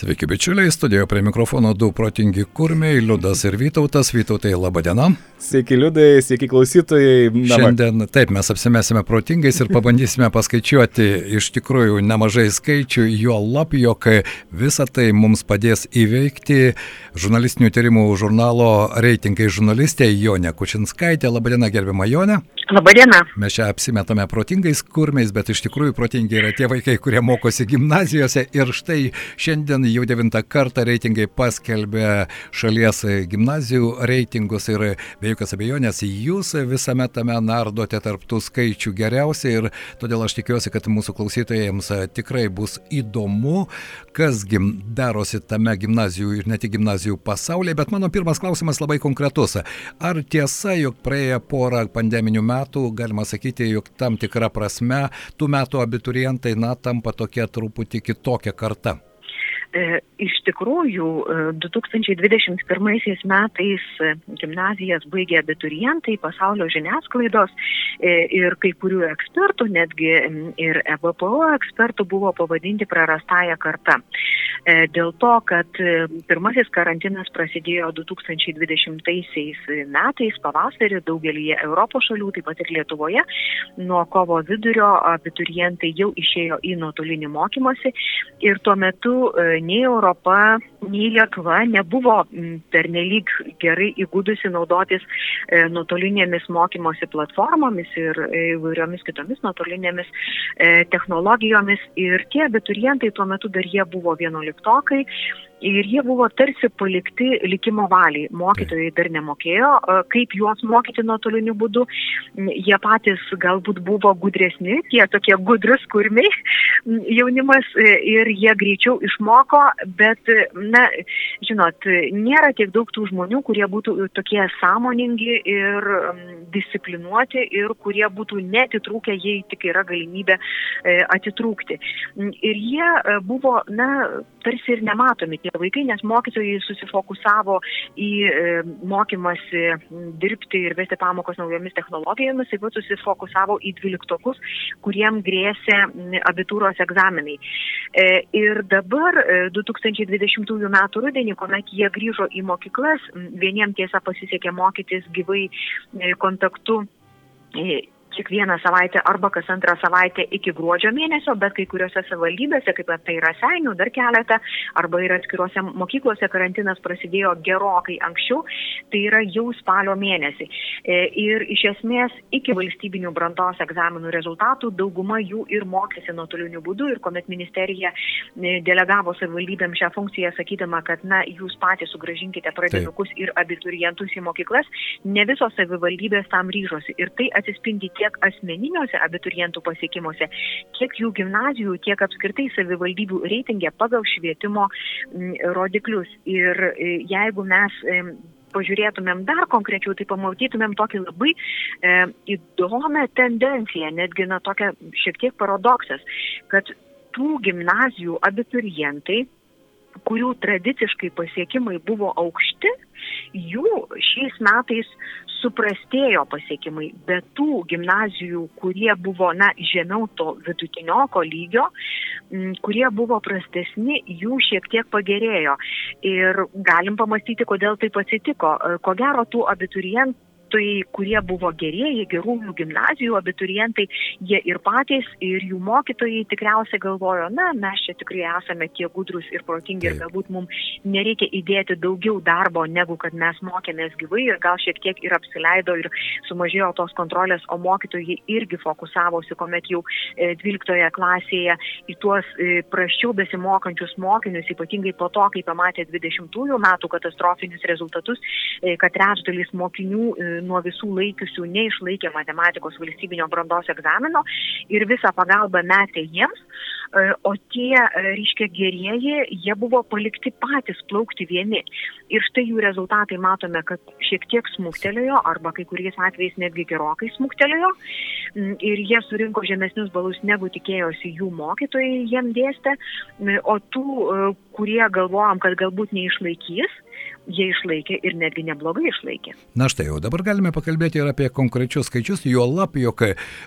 Sveiki bičiuliai, studijoje prie mikrofono du protingi kurmiai, Liudas ir Vytautas. Vytautai, laba diena. Sveiki liudai, sveiki klausytojai. Na, Šiandien taip mes apsimesime protingais ir pabandysime paskaičiuoti iš tikrųjų nemažai skaičių, jo lab, jog visą tai mums padės įveikti žurnalistinių tyrimų žurnalo reitingai žurnalistė Jonė Kučinskaitė. Labadiena, gerbima Jonė. Labadiena. Mes čia apsimetame protingais kurmiais, bet iš tikrųjų protingi yra tie vaikai, kurie mokosi gimnazijose ir štai šiandien jau devintą kartą reitingai paskelbė šalies gimnazijų reitingus ir be jokios abejonės jūs visame tame nardote tarptų skaičių geriausiai ir todėl aš tikiuosi, kad mūsų klausytojams tikrai bus įdomu, kas gim, darosi tame gimnazijų ir ne tik gimnazijų pasaulyje, bet mano pirmas klausimas labai konkretus. Ar tiesa, jog praėję porą pandeminių metų, galima sakyti, jog tam tikra prasme tų metų abiturientai, na, tampa tokia truputį kitokia karta? E, iš tikrųjų, 2021 e, metais e, gimnazijas baigė abiturientai, pasaulio žiniasklaidos ir kai kurių ekspertų, netgi ir EBPO ekspertų buvo pavadinti prarastąją kartą. Dėl to, kad pirmasis karantinas prasidėjo 2020 metais pavasarį daugelį Europos šalių, taip pat ir Lietuvoje. Nuo kovo vidurio abiturientai jau išėjo į nuotolinį mokymasi ir tuo metu nei Europa, nei Lietuva nebuvo pernelyg gerai įgūdusi naudotis e, nuotolinėmis mokymosi platformomis ir e, įvairiomis kitomis nuotolinėmis e, technologijomis. Ir tie abiturientai tuo metu dar jie buvo vienuoliktokai ir jie buvo tarsi palikti likimo valiai. Mokytojai dar nemokėjo, kaip juos mokyti nuotoliniu būdu. Jie patys galbūt buvo gudresni, tie tokie gudrus kurmiai jaunimas ir jie greičiau išmoko, bet, na, žinot, nėra tiek daug tų žmonių, kurie būtų tokie sąmoningi ir disciplinuoti ir kurie būtų netitrūkę, jei tik yra galimybė e, atitrūkti. Ir jie e, buvo, na, tarsi ir nematomi tie vaikai, nes mokytojai susifokusavo į e, mokymasi dirbti ir vesti pamokos naujomis technologijomis, taip pat susifokusavo į dvyliktokus, kuriem grėsė abitūros egzaminai. E, ir dabar 2020 m. rudenį, kuomet jie grįžo į mokyklas, vieniems tiesa pasisekė mokytis gyvai e, kontaktu kiekvieną savaitę arba kas antrą savaitę iki gruodžio mėnesio, bet kai kuriuose savivaldybėse, kaip tai yra Seinių, dar keletą, arba ir atskiruose mokyklose karantinas prasidėjo gerokai anksčiau, tai yra jau spalio mėnesį. E, ir iš esmės iki valstybinių brandos egzaminų rezultatų dauguma jų ir mokėsi nuotoliniu būdu ir kuomet ministerija e, delegavo savivaldybėm šią funkciją, sakydama, kad na, jūs patys sugražinkite pradinukus ir abiturientus į mokyklas, ne visos savivaldybės tam ryžosi. Ir tai atsispindi tiek asmeniniuose abiturientų pasiekimuose, tiek jų gimnazijų, tiek apskritai savivaldybių reitingė pagal švietimo rodiklius. Ir e, jeigu mes e, pažiūrėtumėm dar konkrečiau, tai pamatytumėm tokį labai e, įdomią tendenciją, netgi na tokia šiek tiek paradoksas, kad tų gimnazijų abiturientai, kurių tradiciškai pasiekimai buvo aukšti, jų šiais metais suprastėjo pasiekimai, bet tų gimnazijų, kurie buvo, na, žemiau to vidutinioko lygio, kurie buvo prastesni, jų šiek tiek pagerėjo. Ir galim pamastyti, kodėl taip atsitiko. Ko gero, tų abiturientų mokytojai, kurie buvo gerieji, gerųjų gimnazijų abiturientai, jie ir patys, ir jų mokytojai tikriausiai galvojo, na, mes čia tikrai esame tiek gudrus ir protingi ir galbūt mums nereikia įdėti daugiau darbo, negu kad mes mokėmės gyvai ir gal šiek tiek ir apsileido ir sumažėjo tos kontrolės, o mokytojai irgi fokusavosi, kuomet jau 12 e, klasėje į tuos e, praščiau besimokančius mokinius, ypatingai po to, kai pamatė 20 metų katastrofinius rezultatus, e, kad trečdalis mokinių nuo visų laikiusių neišlaikė matematikos valstybinio brandos egzamino ir visą pagalbą metė jiems. O tie, reiškia, gerieji, jie buvo palikti patys plaukti vieni. Ir štai jų rezultatai matome, kad šiek tiek smuktelėjo, arba kai kuriais atvejais netgi gerokai smuktelėjo. Ir jie surinko žemesnius balus, negu tikėjosi jų mokytojai jiem dėstė. O tų, kurie galvojom, kad galbūt neišlaikys, jie išlaikė ir netgi neblogai išlaikė. Na štai, o dabar galime pakalbėti ir apie konkrečius skaičius, jo lab, jog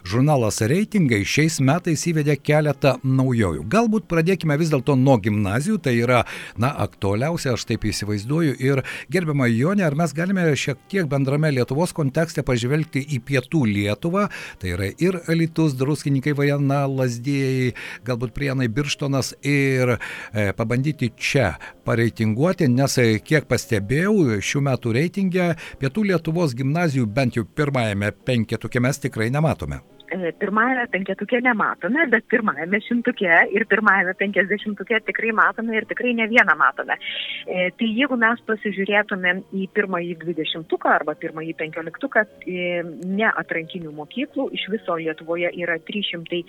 žurnalas reitingai šiais metais įvedė keletą naujovių. Galbūt pradėkime vis dėlto nuo gimnazijų, tai yra, na, aktualiausia, aš taip įsivaizduoju. Ir gerbiamą Jonę, ar mes galime šiek tiek bendrame Lietuvos kontekste pažvelgti į pietų Lietuvą, tai yra ir Alitus, Druskininkai, Vajana, Lasdėjai, galbūt Prienai, Birštonas ir e, pabandyti čia pareitinguoti, nes e, kiek pastebėjau, šių metų reitingė Pietų Lietuvos gimnazijų bent jau pirmajame penketuke mes tikrai nematome. E, pirmajame penketuke nematome, bet pirmajame šimtuke ir pirmajame penkisdešimtuke tikrai matome ir tikrai ne vieną matome. E, tai jeigu mes pasižiūrėtumėm į pirmąjį dvidešimtuką arba pirmąjį penkioliktuką, e, ne atrankinių mokyklų, iš viso Lietuvoje yra 300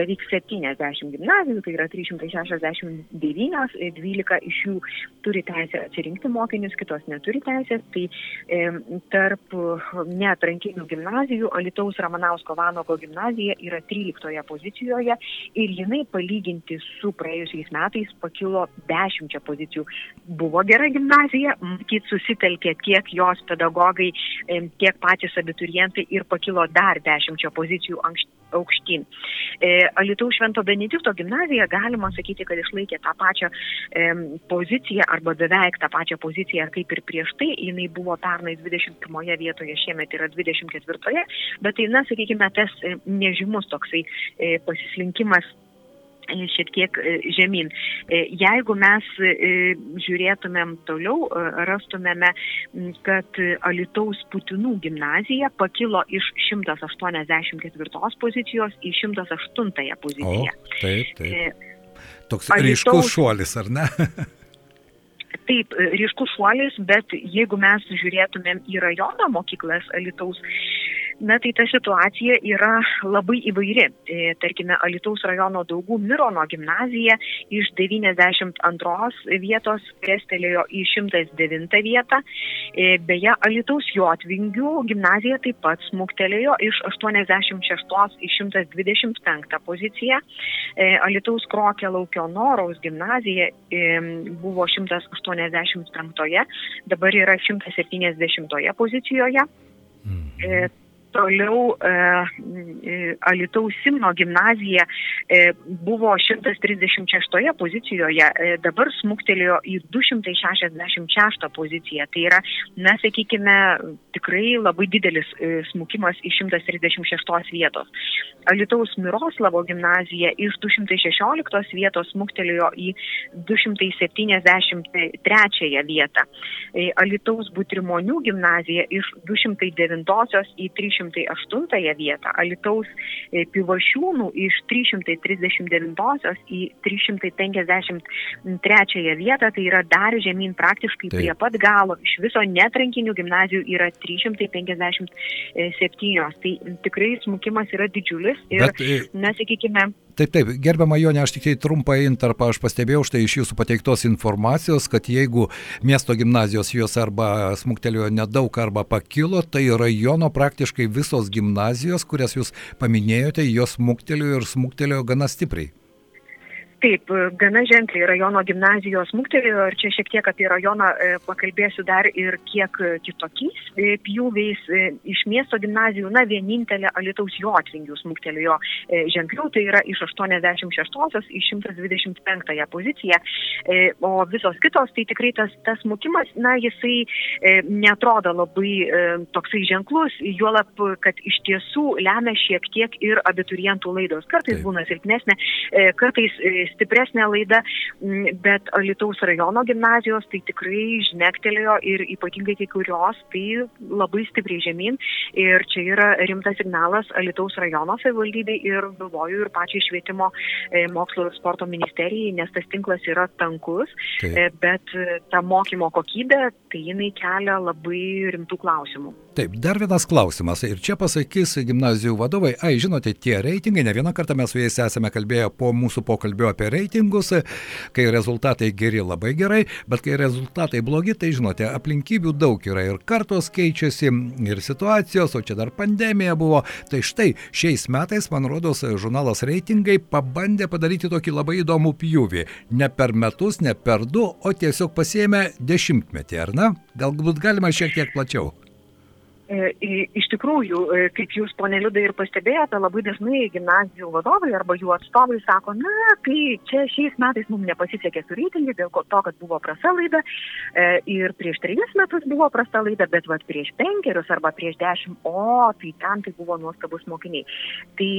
beveik 70 gimnazijų, tai yra 369, 12 iš jų turi teisę atsirinkti mokinius, kitos neturi teisės, tai e, tarp neatrankinių gimnazijų Alitaus Ramanausko Vanogo gimnazijų gimnazija yra 13 pozicijoje ir jinai palyginti su praėjusiais metais pakilo 10 pozicijų. Buvo gera gimnazija, matyt, susitelkė tiek jos pedagogai, tiek patys abiturientai ir pakilo dar 10 pozicijų anksčiau aukštyn. E, Alitaus Švento Benedikto gimnazija galima sakyti, kad išlaikė tą pačią e, poziciją arba beveik tą pačią poziciją kaip ir prieš tai. Jis buvo pernai 21 vietoje, šiemet yra 24, bet tai, na, sakykime, tas e, nežymus toksai e, pasislinkimas šiek tiek e, žemyn. Jeigu mes žiūrėtumėm toliau, rastumėme, kad Alitaus Putinų gimnazija pakilo iš 184 pozicijos į 108 poziciją. O, taip, taip. Toks Alitaus... ryškus šuolis, ar ne? Taip, ryškus šuolis, bet jeigu mes žiūrėtumėm į rajono mokyklas Alitaus, Na tai ta situacija yra labai įvairi. E, tarkime, Alitaus rajono Daugų Mirono gimnazija iš 92 vietos krestelėjo į 109 vietą. E, beje, Alitaus Jotvingių gimnazija taip pat smuktelėjo iš 86 į 125 poziciją. E, Alitaus Krokė Laukio Noraus gimnazija buvo 185, dabar yra 170 pozicijoje. Mhm. Toliau e, Alitaus Simno gimnazija e, buvo 136 pozicijoje, e, dabar smuktelėjo į 266 poziciją. Tai yra, na, sakykime, tikrai labai didelis e, smukimas iš 136 vietos. Alitaus Miroslavo gimnazija iš 216 vietos smuktelėjo į 273 vietą. E, Alitaus Butrimonių gimnazija iš 209 į 300. 308 vietą, Alitaus e, Pivašiūnų iš 339 į 353 vietą, tai yra dar žemyn praktiškai Taip. prie pat galo. Iš viso netrankinių gimnazijų yra 357. Tai tikrai smukimas yra didžiulis ir, Bet, e, na, sakykime, Taip, taip, gerbiama Jonė, aš tik tai trumpą intarpą aš pastebėjau štai iš jūsų pateiktos informacijos, kad jeigu miesto gimnazijos jos arba smuktelėjo nedaug arba pakilo, tai rajono praktiškai visos gimnazijos, kurias jūs paminėjote, jos smuktelėjo ir smuktelėjo gana stipriai. Taip, gana ženkliai rajono gimnazijos smuktelėjo ir čia šiek tiek apie rajoną e, pakalbėsiu dar ir kiek kitokiais e, pjūviais. E, iš miesto gimnazijų, na, vienintelė Alitaus Jotvingių smuktelėjo ženkliau, tai yra iš 86 į 125 poziciją, o visos kitos, tai tikrai tas, tas smukimas, na, jisai netrodo labai toksai ženklus, juolap, kad iš tiesų lemia šiek tiek ir abiturientų laidos. Kartais būna silpnesnė, kartais stipresnė laida, bet Alitaus rajono gimnazijos tai tikrai žnektelėjo ir ypatingai kai kurios tai labai stipriai žemyn ir čia yra rimtas signalas Alitaus rajono savivaldybei ir galvoju ir pačiai švietimo e, mokslo ir sporto ministerijai, nes tas tinklas yra tankus, Taip. E, bet ta mokymo kokybė, tai jinai kelia labai rimtų klausimų. Taip, dar vienas klausimas. Ir čia pasakys gimnazijų vadovai, ai, žinote, tie reitingai, ne vieną kartą mes su jais esame kalbėję po mūsų pokalbio apie reitingus, kai rezultatai geri labai gerai, bet kai rezultatai blogi, tai žinote, aplinkybių daug yra ir kartos keičiasi, ir situacijos, o čia dar pandemija buvo. Tai štai šiais metais, man rodos, žurnalas reitingai pabandė padaryti tokį labai įdomų pjūvį. Ne per metus, ne per du, o tiesiog pasiemė dešimtmetį, ar ne? Galbūt galima šiek tiek plačiau. E, iš tikrųjų, e, kaip jūs, ponė Liudai, ir pastebėjote, labai dažnai gimnazijų vadovai arba jų atstovai sako, na, kai čia šiais metais mums nepasisekė su reitingai dėl to, kad buvo prasta laida e, ir prieš trejus metus buvo prasta laida, bet vat, prieš penkerius arba prieš dešimt, o tai ten tai buvo nuostabus mokiniai. Tai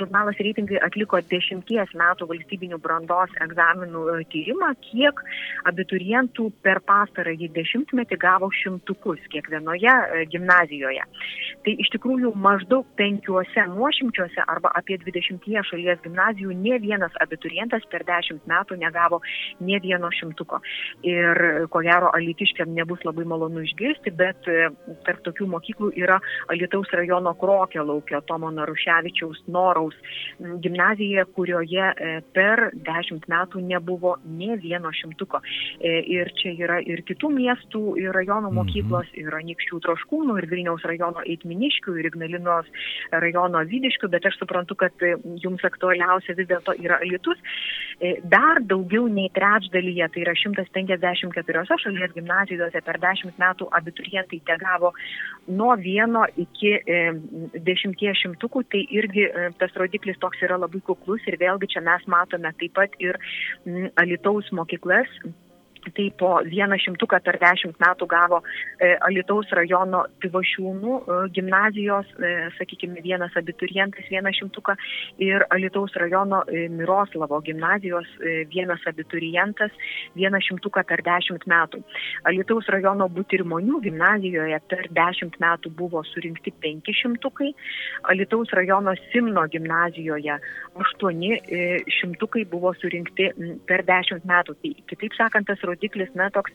žurnalas reitingai atliko dešimties metų valstybinių brandos egzaminų tyrimą, kiek abiturientų per pastarąjį dešimtmetį gavo šimtukus kiekvienoje gimnazijoje gimnazijoje. Tai iš tikrųjų maždaug penkiuose nuošimčiuose arba apie dvidešimtyje šalies gimnazijų ne vienas abiturientas per dešimt metų negavo ne vieno šimtuko. Ir ko gero, alitiškiam nebus labai malonu išgirsti, bet e, tarp tokių mokyklų yra Alitaus rajono Krokė laukio Tomo Naruševičiaus Noraus gimnazija, kurioje e, per dešimt metų nebuvo ne vieno šimtuko. E, ir čia yra ir kitų miestų, ir rajono mhm. mokyklos, ir Anikščių troškūnų, ir Vilnių Vilniaus rajono Eitminiškių ir Ignalinos rajono Vydiškių, bet aš suprantu, kad e, jums aktualiausia vis dėlto yra Litus. E, dar daugiau nei trečdalyje, tai yra 154 šalies gimnazijose per 10 metų abiturientai te gavo nuo vieno iki e, dešimties šimtukų, tai irgi tas rodiklis toks yra labai kuklus ir vėlgi čia mes matome taip pat ir Alitaus mokyklas Tai po vieną šimtuką per dešimt metų gavo e, Alitaus rajono Pivašiūnų e, gimnazijos, e, sakykime, vienas abiturientas vieną šimtuką ir Alitaus rajono e, Miroslavo gimnazijos e, vienas abiturientas vieną šimtuką per dešimt metų. Alitaus rajono Butirmonių gimnazijoje per dešimt metų buvo surinkti penki šimtukai, Alitaus rajono Simno gimnazijoje aštuoni e, šimtukai buvo surinkti per dešimt metų. Tai kitaip sakant, tas rodiklis, na, toks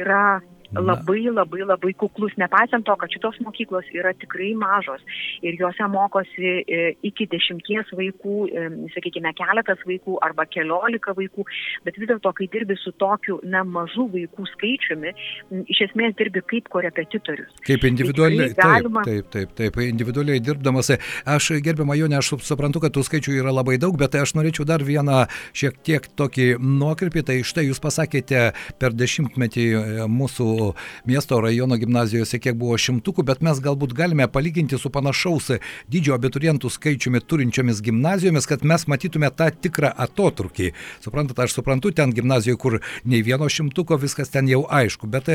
yra labai labai labai kuklus, nepaisant to, kad šitos mokyklos yra tikrai mažos ir juose mokosi e, iki dešimties vaikų, e, sakykime, keletas vaikų arba keliolika vaikų, bet vis dėlto, kai dirbi su tokiu, na, mažų vaikų skaičiumi, iš esmės dirbi kaip korepetitorius. Kaip individualiai, tai galima... taip, taip, taip, taip, individualiai dirbdamas. Aš, gerbiamą Jonę, aš suprantu, kad tų skaičių yra labai daug, bet aš norėčiau dar vieną šiek tiek tokį nuokrypį, tai štai jūs pasakėte per dešimtmetį e, mūsų miesto rajono gimnazijose kiek buvo šimtukų, bet mes galbūt galime palyginti su panašaus dydžio abiturientų skaičiumi turinčiomis gimnazijomis, kad mes matytume tą tikrą atotrukį. Suprantate, aš suprantu, ten gimnazijoje, kur nei vieno šimtuko, viskas ten jau aišku, bet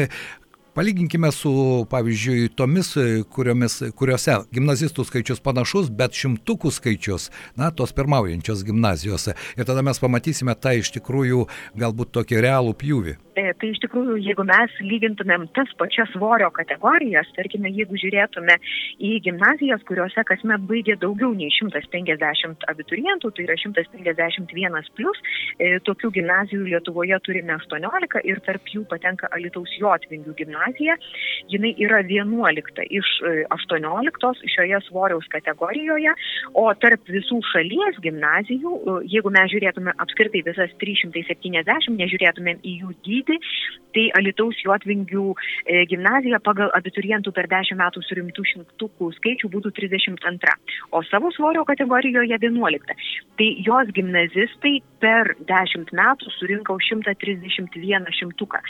Palyginkime su, pavyzdžiui, tomis, kuriomis, kuriuose gimnazistų skaičius panašus, bet šimtukų skaičius, na, tos pirmaujančios gimnazijose. Ir tada mes pamatysime tą iš tikrųjų galbūt tokį realų pjūvį. E, tai iš tikrųjų, jeigu mes lygintumėm tas pačias svorio kategorijas, tarkime, jeigu žiūrėtume į gimnazijas, kuriuose kasmet baigia daugiau nei 150 abiturientų, tai yra 151 plus, e, tokių gimnazijų Lietuvoje turime 18 ir tarp jų patenka Alitaus Jotvingių gimnazija. Jinai yra 11 iš 18 e, šioje svoriaus kategorijoje, o tarp visų šalies gimnazijų, e, jeigu mes žiūrėtume apskritai visas 370, nežiūrėtumėm į jų dydį, tai Alitaus Juotvingių e, gimnazija pagal abiturientų per 10 metų surimtų šimtukų skaičių būtų 32, o savo svorio kategorijoje 11. Tai jos gimnazistai per 10 metų surinko 131 šimtuką.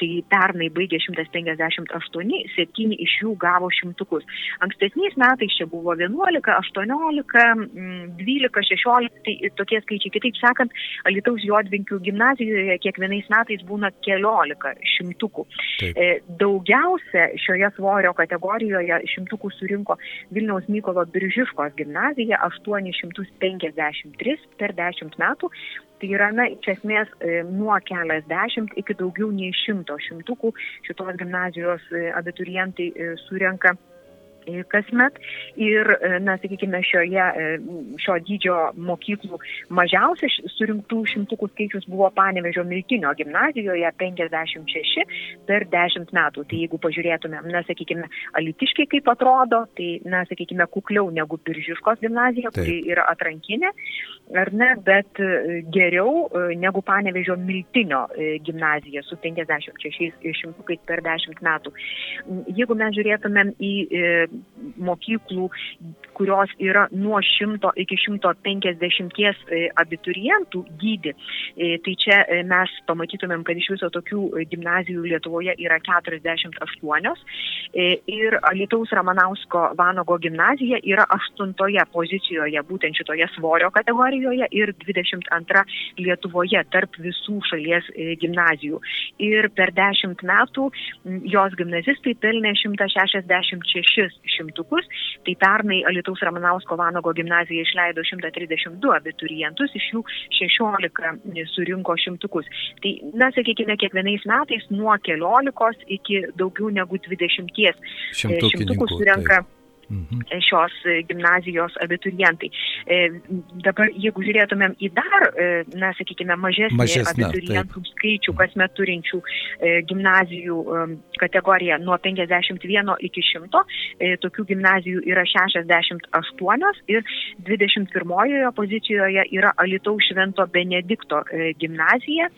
Tai pernai baigė 158, 7 iš jų gavo šimtukus. Ankstesniais metais čia buvo 11, 18, 12, 16, tai tokie skaičiai. Kitaip sakant, Alitaus Juotvingių gimnazijoje kiekvienais metais būna būna keliolika šimtukų. Taip. E, daugiausia šioje svorio kategorijoje šimtukų surinko Vilniaus Mykolo Biržiškos gimnazija 853 per 10 metų. Tai yra, na, iš esmės, e, nuo keliasdešimt iki daugiau nei šimto šimtukų šitos gimnazijos e, abiturientai surenka kasmet ir, na, sakykime, šioje, šio dydžio mokyklų mažiausias surinktų šimtukų skaičius buvo Panevežio Miltinio gimnazijoje 56 per 10 metų. Tai jeigu pažiūrėtumėm, na, sakykime, alitiškai kaip atrodo, tai, na, sakykime, kukliau negu Biržiškos gimnazija, Taip. kuri yra atrankinė, ar ne, bet geriau negu Panevežio Miltinio gimnazija su 56 šimtukais per 10 metų. Jeigu mes žiūrėtumėm į mokyklų, kurios yra nuo 100 iki 150 e, abiturientų dydį, e, tai čia e, mes pamatytumėm, kad iš viso tokių gimnazijų Lietuvoje yra 48 ir Lietuvos Ramanausko Vanago gimnazija yra 8 pozicijoje būtent šitoje svorio kategorijoje ir 22 Lietuvoje tarp visų šalies gimnazijų. Ir per 10 metų jos gimnazistai pelnė 166 šimtukus, tai pernai Alitaus Ramanausko Vanago gimnazija išleido 132 abiturientus, iš jų 16 surinko šimtukus. Tai, na, sakykime, kiekvienais metais nuo keliolikos iki daugiau negu 20 šimtukų surenka. Taip mhm. šios gimnazijos abiturientai. E, dabar, jeigu žiūrėtumėm į dar, e, na, sakykime, mažesnį Mažesnė, abiturientų taip. skaičių kasmet turinčių e, gimnazijų kategoriją nuo 51 iki 100, tokių gimnazijų yra 68 ir 21 pozicijoje yra Alitaus Švento Benedikto gimnazija.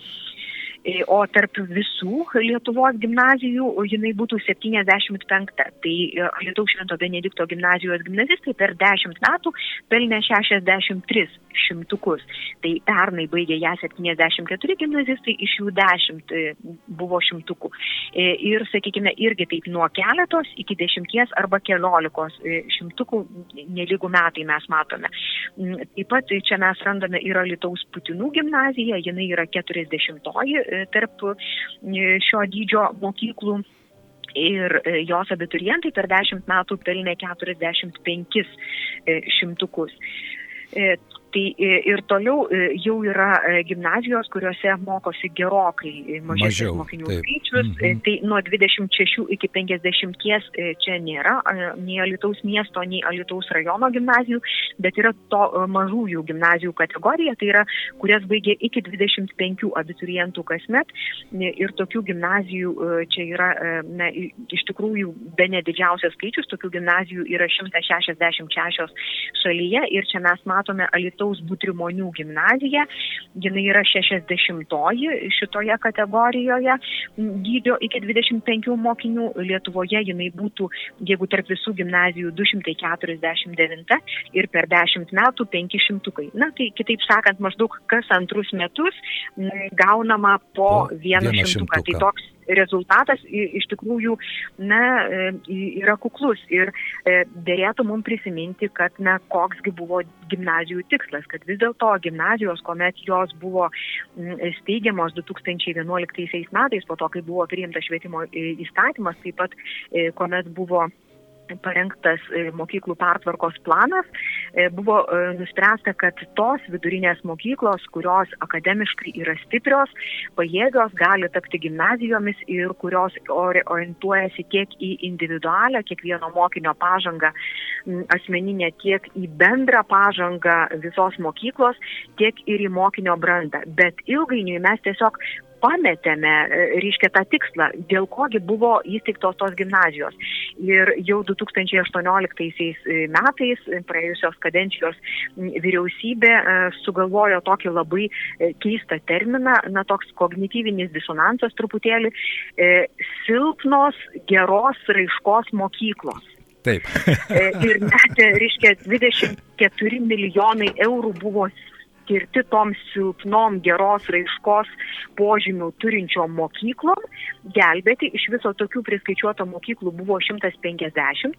E, o tarp visų Lietuvos gimnazijų jinai būtų 75. Tai e, Lietuvos Švento Benedikto gimnazijos gimnazistai per 10 metų pelnė 63 šimtukus. Tai pernai baigė ją 74 gimnazistai, iš jų 10 e, buvo šimtukų. Ir, sakykime, irgi taip nuo keletos iki dešimties arba keliolikos šimtukų nelygų metai mes matome. Mm, taip pat čia mes randame ir Lietuvos Putinų gimnaziją, jinai yra 40-oji tarp e, šio dydžio mokyklų. Ir e, jos abiturientai per 10 metų pelnė 45 e, šimtukus. Tai e, ir toliau e, jau yra e, gimnazijos, kuriuose mokosi gerokai mažesnis mokinių taip. skaičius. -hmm. Tai nuo 26 iki 50 čia nėra nei Alitaus miesto, nei Alitaus rajono gimnazijų, bet yra to mažųjų gimnazijų kategorija, tai yra, kurias baigė iki 25 abiturientų kasmet. Ir tokių gimnazijų čia yra, na, iš tikrųjų, be nedidžiausias skaičius, tokių gimnazijų yra 166 šalyje. Ir čia mes matome Alitaus Alytaus Butrimonių gimnazija. Jinai yra 60-oji šitoje kategorijoje dydžio iki 25 mokinių. Lietuvoje jinai būtų, jeigu tarp visų gimnazijų 249 ir per 10 metų 500. Na, tai kitaip sakant, maždaug kas antrus metus gaunama po vieną šimtuką. Tai toks rezultatas iš tikrųjų na, e, yra kuklus. Ir e, dėrėtų mums prisiminti, kad na, koksgi buvo gimnazijų tikslas, kad vis dėlto gimnazijos, kuomet jos buvo steigiamos 2011 metais, po to, kai buvo priimtas švietimo e, įstatymas, taip pat kuomet buvo parengtas e, mokyklų pertvarkos planas, e, buvo e, nuspręsta, kad tos vidurinės mokyklos, kurios akademiškai yra stiprios, pajėgios, gali tapti gimnazijomis ir kurios orientuojasi tiek į individualią kiekvieno mokinio pažangą asmeninę, tiek į bendrą pažangą visos mokyklos, tiek ir į mokinio brandą. Bet ilgainiui mes tiesiog pametėme, e, reiškia, tą tikslą, dėl kogi buvo įsteigtos tos gimnazijos. Ir jau 2018 e, metais praėjusios kadencijos vyriausybė e, sugalvojo tokį labai keistą terminą, na toks kognityvinis disonansas truputėlį, silpnos geros raiškos mokyklos. Taip. ir net, reiškia, 24 milijonai eurų buvo skirti tom silpnom geros raiškos požymių turinčiom mokyklom gelbėti. Iš viso tokių priskaičiuoto mokyklų buvo 150.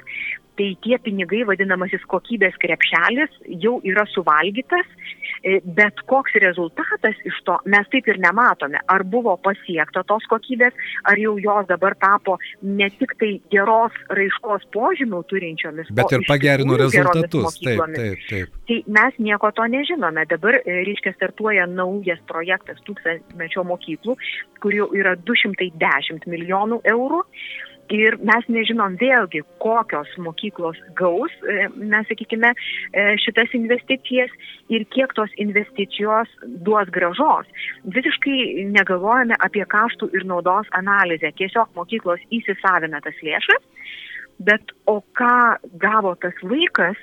Tai tie pinigai, vadinamasis kokybės krepšelis, jau yra suvalgytas, e, bet koks rezultatas iš to mes taip ir nematome. Ar buvo pasiekta tos kokybės, ar jau jos dabar tapo ne tik tai geros raiškos požymių turinčiomis, bet ir pagerino rezultatus. Taip, taip, taip. Tai mes nieko to nežinome. Dabar reiškia, startuoja naujas projektas tūkstantmečio mokyklų, kur jau yra 210 milijonų eurų. ir mes nežinom vėlgi, kokios mokyklos gaus, mes sakykime, šitas investicijas ir kiek tos investicijos duos gražos. Visiškai negalvojame apie kaštų ir naudos analizę. Tiesiog mokyklos įsisavina tas lėšas, bet o ką gavo tas vaikas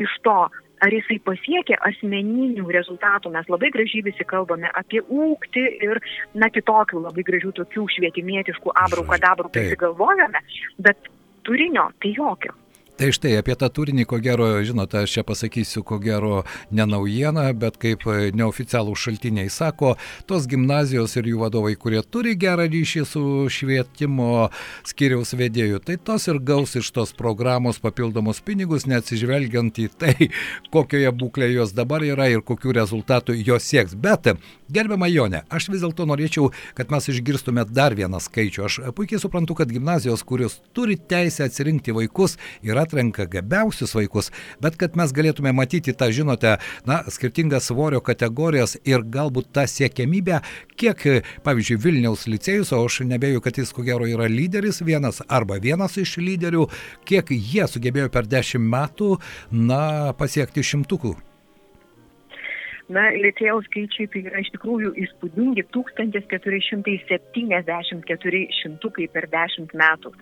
iš to, ar jisai pasiekė asmeninių rezultatų. Mes labai gražiai visi kalbame apie ūkti ir, na, kitokių labai gražių tokių švietimietiškų abrų kadabrų prisigalvojame, bet turinio tai jokio. Tai štai apie tą turinį, ko gero, žinote, aš čia pasakysiu, ko gero, ne naujiena, bet kaip neoficialų šaltiniai sako, tos gimnazijos ir jų vadovai, kurie turi gerą ryšį su švietimo skiriaus vedėjų, tai tos ir gaus iš tos programos papildomus pinigus, neatsižvelgiant į tai, kokioje būklėje jos dabar yra ir kokiu rezultatu jos sieks. Bet, gerbiama Jonė, aš vis dėlto norėčiau, kad mes išgirstume dar vieną skaičių. Aš puikiai suprantu, kad gimnazijos, kurios turi teisę atsirinkti vaikus, yra atrenka gabiausius vaikus, bet kad mes galėtume matyti tą, žinote, na, skirtingas svorio kategorijas ir galbūt tą siekiamybę, kiek, pavyzdžiui, Vilniaus licėjus, o aš nebejoju, kad jis ko gero yra lyderis vienas arba vienas iš lyderių, kiek jie sugebėjo per dešimt metų, na, pasiekti šimtukų. Na, Lietėjos skaičiai tai yra iš tikrųjų įspūdingi 1474 šimtukai per 10 metų. E,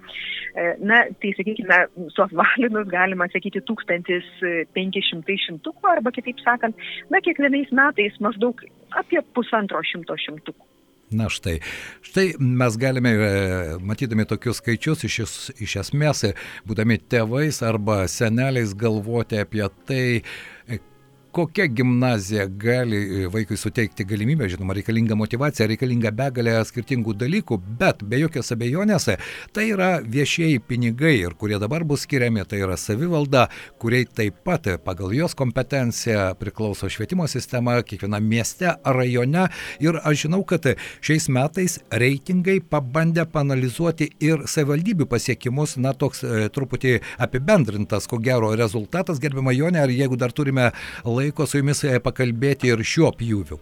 na, tai sakykime, suapvalinus galima sakyti 1500 šimtukų arba kitaip sakant, na, kiekvienais metais maždaug apie pusantro šimto šimtukų. Na štai, štai mes galime, e, matydami tokius skaičius, iš, iš esmės, būdami tėvais arba seneliais, galvoti apie tai, kokia gimnazija gali e, vaikui suteikti galimybę, žinoma, reikalinga motivacija, reikalinga begalė skirtingų dalykų, bet be jokios abejonės tai yra viešieji pinigai ir kurie dabar bus skiriami, tai yra savivalda, kuriai taip pat pagal jos kompetenciją priklauso švietimo sistema kiekviename mieste, rajone. Ir aš žinau, kad šiais metais reitingai pabandė panalizuoti ir savivaldybių pasiekimus, na toks e, truputį apibendrintas, ko gero rezultatas, gerbima Jonė, ar jeigu dar turime laiką, laiko su jumis e, pakalbėti ir šiuo pjūviu.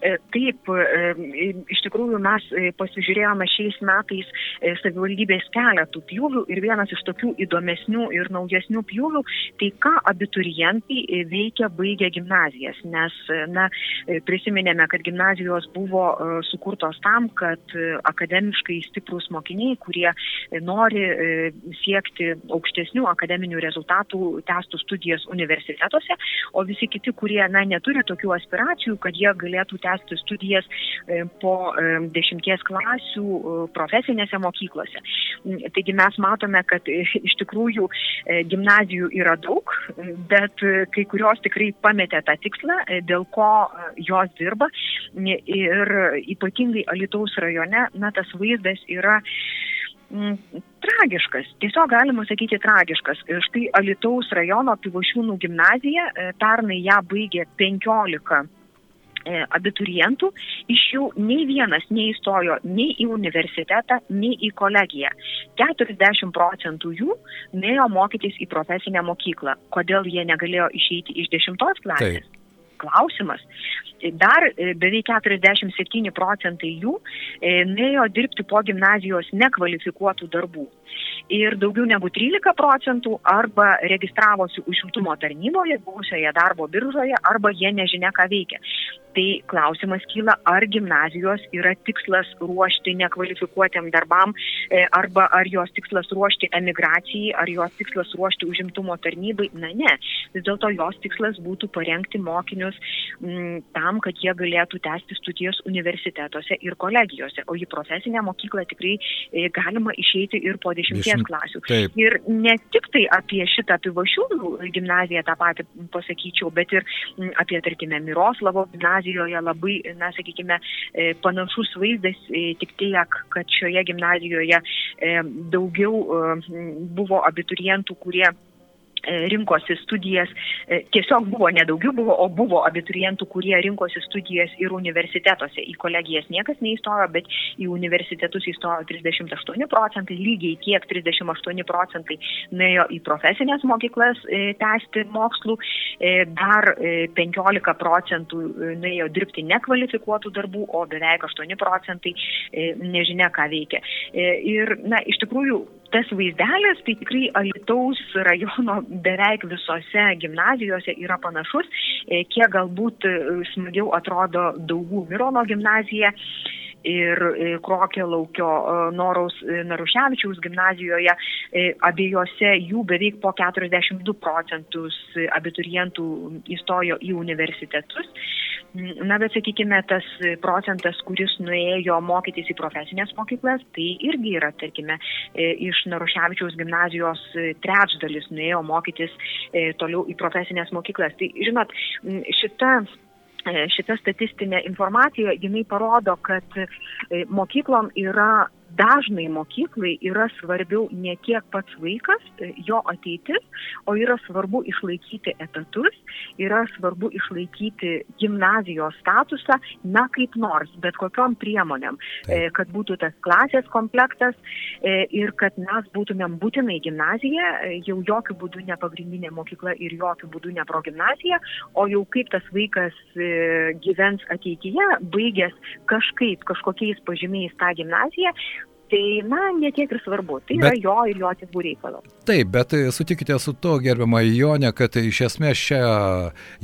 E, taip, e, iš tikrųjų mes e, pasižiūrėjome šiais metais savivaldybės keletų pjūvių ir vienas iš tokių įdomesnių ir naujesnių pjūvių, tai ką abiturientai veikia baigę gimnazijas, nes na, prisiminėme, kad gimnazijos buvo sukurtos tam, kad akademiškai stiprus mokiniai, kurie nori siekti aukštesnių akademinių rezultatų, testų studijas universitetuose, o visi kiti, kurie na, neturi tokių aspiracijų, kad jie galėtų tęsti tęsti studijas e, po e, dešimties klasių e, profesinėse mokyklose. Mm, taigi mes matome, kad iš tikrųjų gimnazijų yra daug, bet kai kurios tikrai pametė tą tikslą, dėl ko jos dirba. Ir ypatingai Alitaus rajone, na, tas vaizdas yra mm, tragiškas, tiesiog galima sakyti tragiškas. Štai Alitaus rajono Pivašiūnų gimnazija, pernai ją baigė 15 E, abiturientų, iš jų nei vienas neįstojo nei į universitetą, nei į kolegiją. 40 procentų jų nuėjo mokytis į profesinę mokyklą. Kodėl jie negalėjo išeiti iš 10 klasės? Taip klausimas. Dar e, beveik 47 procentai jų e, nuėjo dirbti po gimnazijos nekvalifikuotų darbų ir daugiau negu 13 procentų arba registravosi užimtumo tarnyboje, buvusioje darbo biržoje, arba jie nežinia, ką veikia. Tai klausimas kyla, ar gimnazijos yra tikslas ruošti nekvalifikuotėm darbam, e, arba ar jos tikslas ruošti emigracijai, ar jos tikslas ruošti užimtumo tarnybai. Na ne, vis dėlto jos tikslas būtų parengti mokinius m, tam, kad jie galėtų tęsti studijas universitetuose ir kolegijose. O į profesinę mokyklą tikrai e, galima išeiti ir po dešimties klasių. Taip. Ir ne tik tai apie šitą Pivašiūnų gimnaziją tą patį pasakyčiau, bet ir apie, tarkime, Miroslavo gimnazijoje labai, na, sakykime, e, panašus vaizdas, e, tik tiek, kad šioje gimnazijoje daugiau buvo abiturientų, kurie rinkosi studijas, e, tiesiog buvo nedaugiau buvo, o buvo abiturientų, kurie rinkosi studijas ir universitetuose. Į kolegijas niekas neįstojo, bet į universitetus įstojo 38 procentai, lygiai tiek 38 procentai nuėjo į profesinės mokyklas e, tęsti mokslų, dar 15 procentų nuėjo dirbti nekvalifikuotų darbų, o beveik 8 procentai nežinia, ką veikia. Ir, na, iš tikrųjų, tas vaizdelis, tai tikrai Alitaus rajono beveik visose gimnazijose yra panašus, e, kiek galbūt e, smagiau atrodo Daugų Mirono gimnazija ir e, Krokė laukio Noraus Naruševičiaus gimnazijoje, abiejose jų beveik po 42 procentus abiturientų įstojo į universitetus. Na, bet sakykime, tas procentas, kuris nuėjo mokytis į profesinės mokyklas, tai irgi yra, tarkime, e, iš Naruševičiaus gimnazijos trečdalis nuėjo mokytis e, toliau į profesinės mokyklas. Tai, žinot, šita e, šita statistinė informacija, jinai parodo, kad mokyklom yra dažnai mokyklai yra svarbiau ne tiek pats vaikas, jo ateitis, o yra svarbu išlaikyti etatus, yra svarbu išlaikyti gimnazijos statusą, na kaip nors, bet kokiam priemonėm, Taip. kad būtų tas klasės komplektas e, ir kad mes būtumėm būtinai gimnazija, jau jokių būdų ne pagrindinė mokykla ir jokių būdų ne progymnazija, o jau kaip tas vaikas e, gyvens ateityje, baigęs kažkaip, kažkokiais pažymiais tą gimnaziją, Tai, na, netiek ir svarbu. Tai bet, yra jo ir jo tėvų reikalas. Taip, bet e, sutikite su to, gerbama Jonė, kad iš esmės šią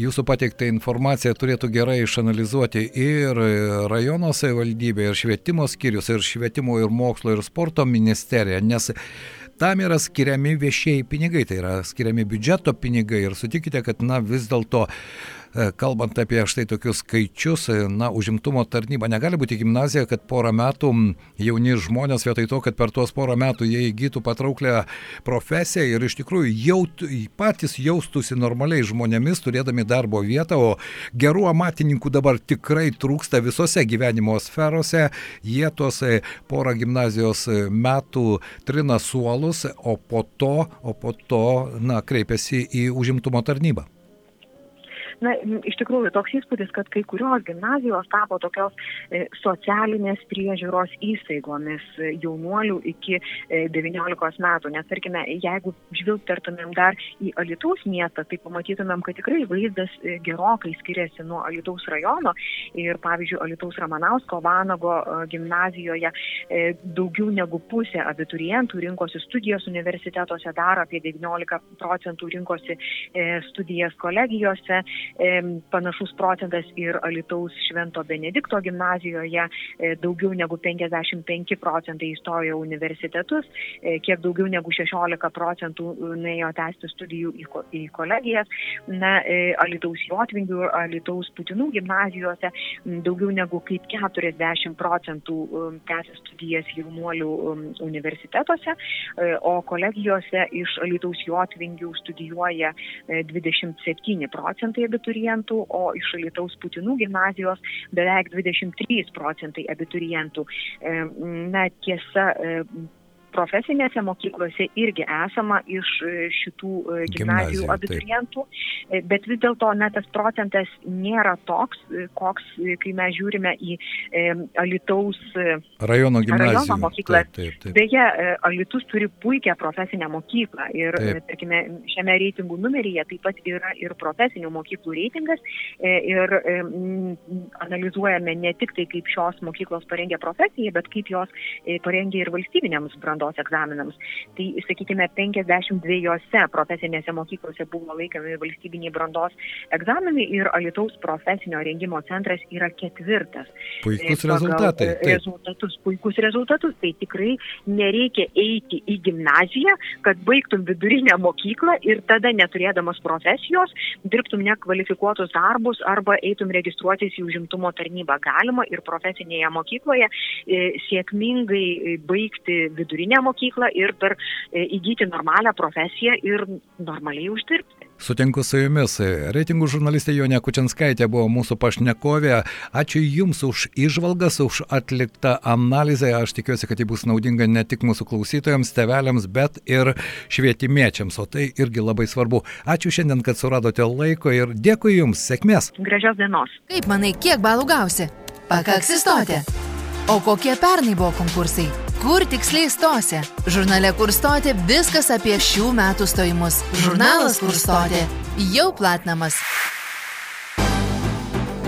jūsų pateiktą informaciją turėtų gerai išanalizuoti ir rajono savivaldybė, ir švietimo skyrius, ir švietimo ir mokslo, ir sporto ministerija, nes tam yra skiriami viešieji pinigai, tai yra skiriami biudžeto pinigai ir sutikite, kad, na, vis dėlto E, kalbant apie štai tokius skaičius, e, na, užimtumo tarnyba negali būti gimnazija, kad porą metų jauni žmonės vietoj to, kad per tuos porą metų jie įgytų patrauklę profesiją ir iš tikrųjų jaut, patys jaustųsi normaliai žmonėmis, turėdami darbo vietą, o gerų amatininkų dabar tikrai trūksta visose gyvenimo sferose, jie tuos e, porą gimnazijos metų trina suolus, o po to, o po to, na, kreipiasi į užimtumo tarnybą. Na, iš tikrųjų, toks įspūdis, kad kai kurios gimnazijos tapo tokios e, socialinės priežiūros įstaigomis e, jaunuolių iki 19 e, metų. Nes, tarkime, jeigu žvilgtertumėm dar į Alitaus miestą, tai pamatytumėm, kad tikrai vaizdas gerokai skiriasi nuo Alitaus rajono. Ir, pavyzdžiui, Alitaus Ramanausko Vanago gimnazijoje daugiau negu pusė abiturientų rinkosi studijas universitetuose, dar apie 19 procentų rinkosi studijas kolegijose. Panašus procentas ir Alitaus Švento Benedikto gimnazijoje, e, daugiau negu 55 procentai įstojo universitetus, e, kiek daugiau negu 16 procentų nuėjo tęsti studijų į kolegijas. Na, e, Alitaus Jotvingių Alitaus Putinų gimnazijose daugiau negu kaip 40 procentų tęsia studijas jaunuolių universitetuose, o kolegijose iš Alitaus Jotvingių studijuoja 27 procentai abiturientų, o iš Lietuvos Putinų gimnazijos beveik 23 procentai abiturientų. Na, tiesa, profesinėse mokyklose irgi esama iš e, šitų e, gimnazijų abiturientų, e, bet vis dėlto net tas procentas nėra toks, koks, kai mes žiūrime į Alitaus rajono, rajono mokyklą. Taip, taip, taip. Beje, Alitus turi puikią profesinę mokyklą ir, taip. tarkime, šiame reitingų numeryje taip pat yra ir profesinių mokyklų reitingas ir analizuojame ne tik tai, kaip šios mokyklos parengia profesiją, bet kaip jos parengia ir valstybinėms brandos brandos egzaminams. Tai, sakykime, 52 profesinėse mokyklose buvo laikomi valstybiniai brandos egzaminai ir Alitaus profesinio rengimo centras yra ketvirtas. Puikus rezultatai. Taip. Rezultatus, puikus rezultatus. Tai tikrai nereikia eiti į gimnaziją, kad baigtum vidurinę mokyklą ir tada neturėdamas profesijos dirbtum nekvalifikuotus darbus arba eitum registruotis į užimtumo tarnybą. Galima ir profesinėje mokykloje e, sėkmingai baigti vidurinę vidurinę mokyklą ir dar e, įgyti normalią profesiją ir normaliai uždirbti. Sutinku su jumis. Reitingų žurnalistė Jonė Kučinskaitė buvo mūsų pašnekovė. Ačiū Jums už išvalgas, už atliktą analizę. Aš tikiuosi, kad ji bus naudinga ne tik mūsų klausytojams, teveliams, bet ir švietimiečiams. O tai irgi labai svarbu. Ačiū šiandien, kad suradote laiko ir dėkui Jums. Sėkmės. Gražios dienos. Kaip manai, kiek balų gausi? Pakaks įstoti. O kokie pernai buvo konkursai? Kur tiksliai stosi? Žurnale Kur stoti viskas apie šių metų stojimus. Žurnalas Kur stoti jau platinamas.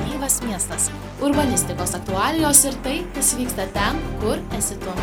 Gyvas miestas. Urbanistikos aktualijos ir tai, kas vyksta ten, kur esi tu.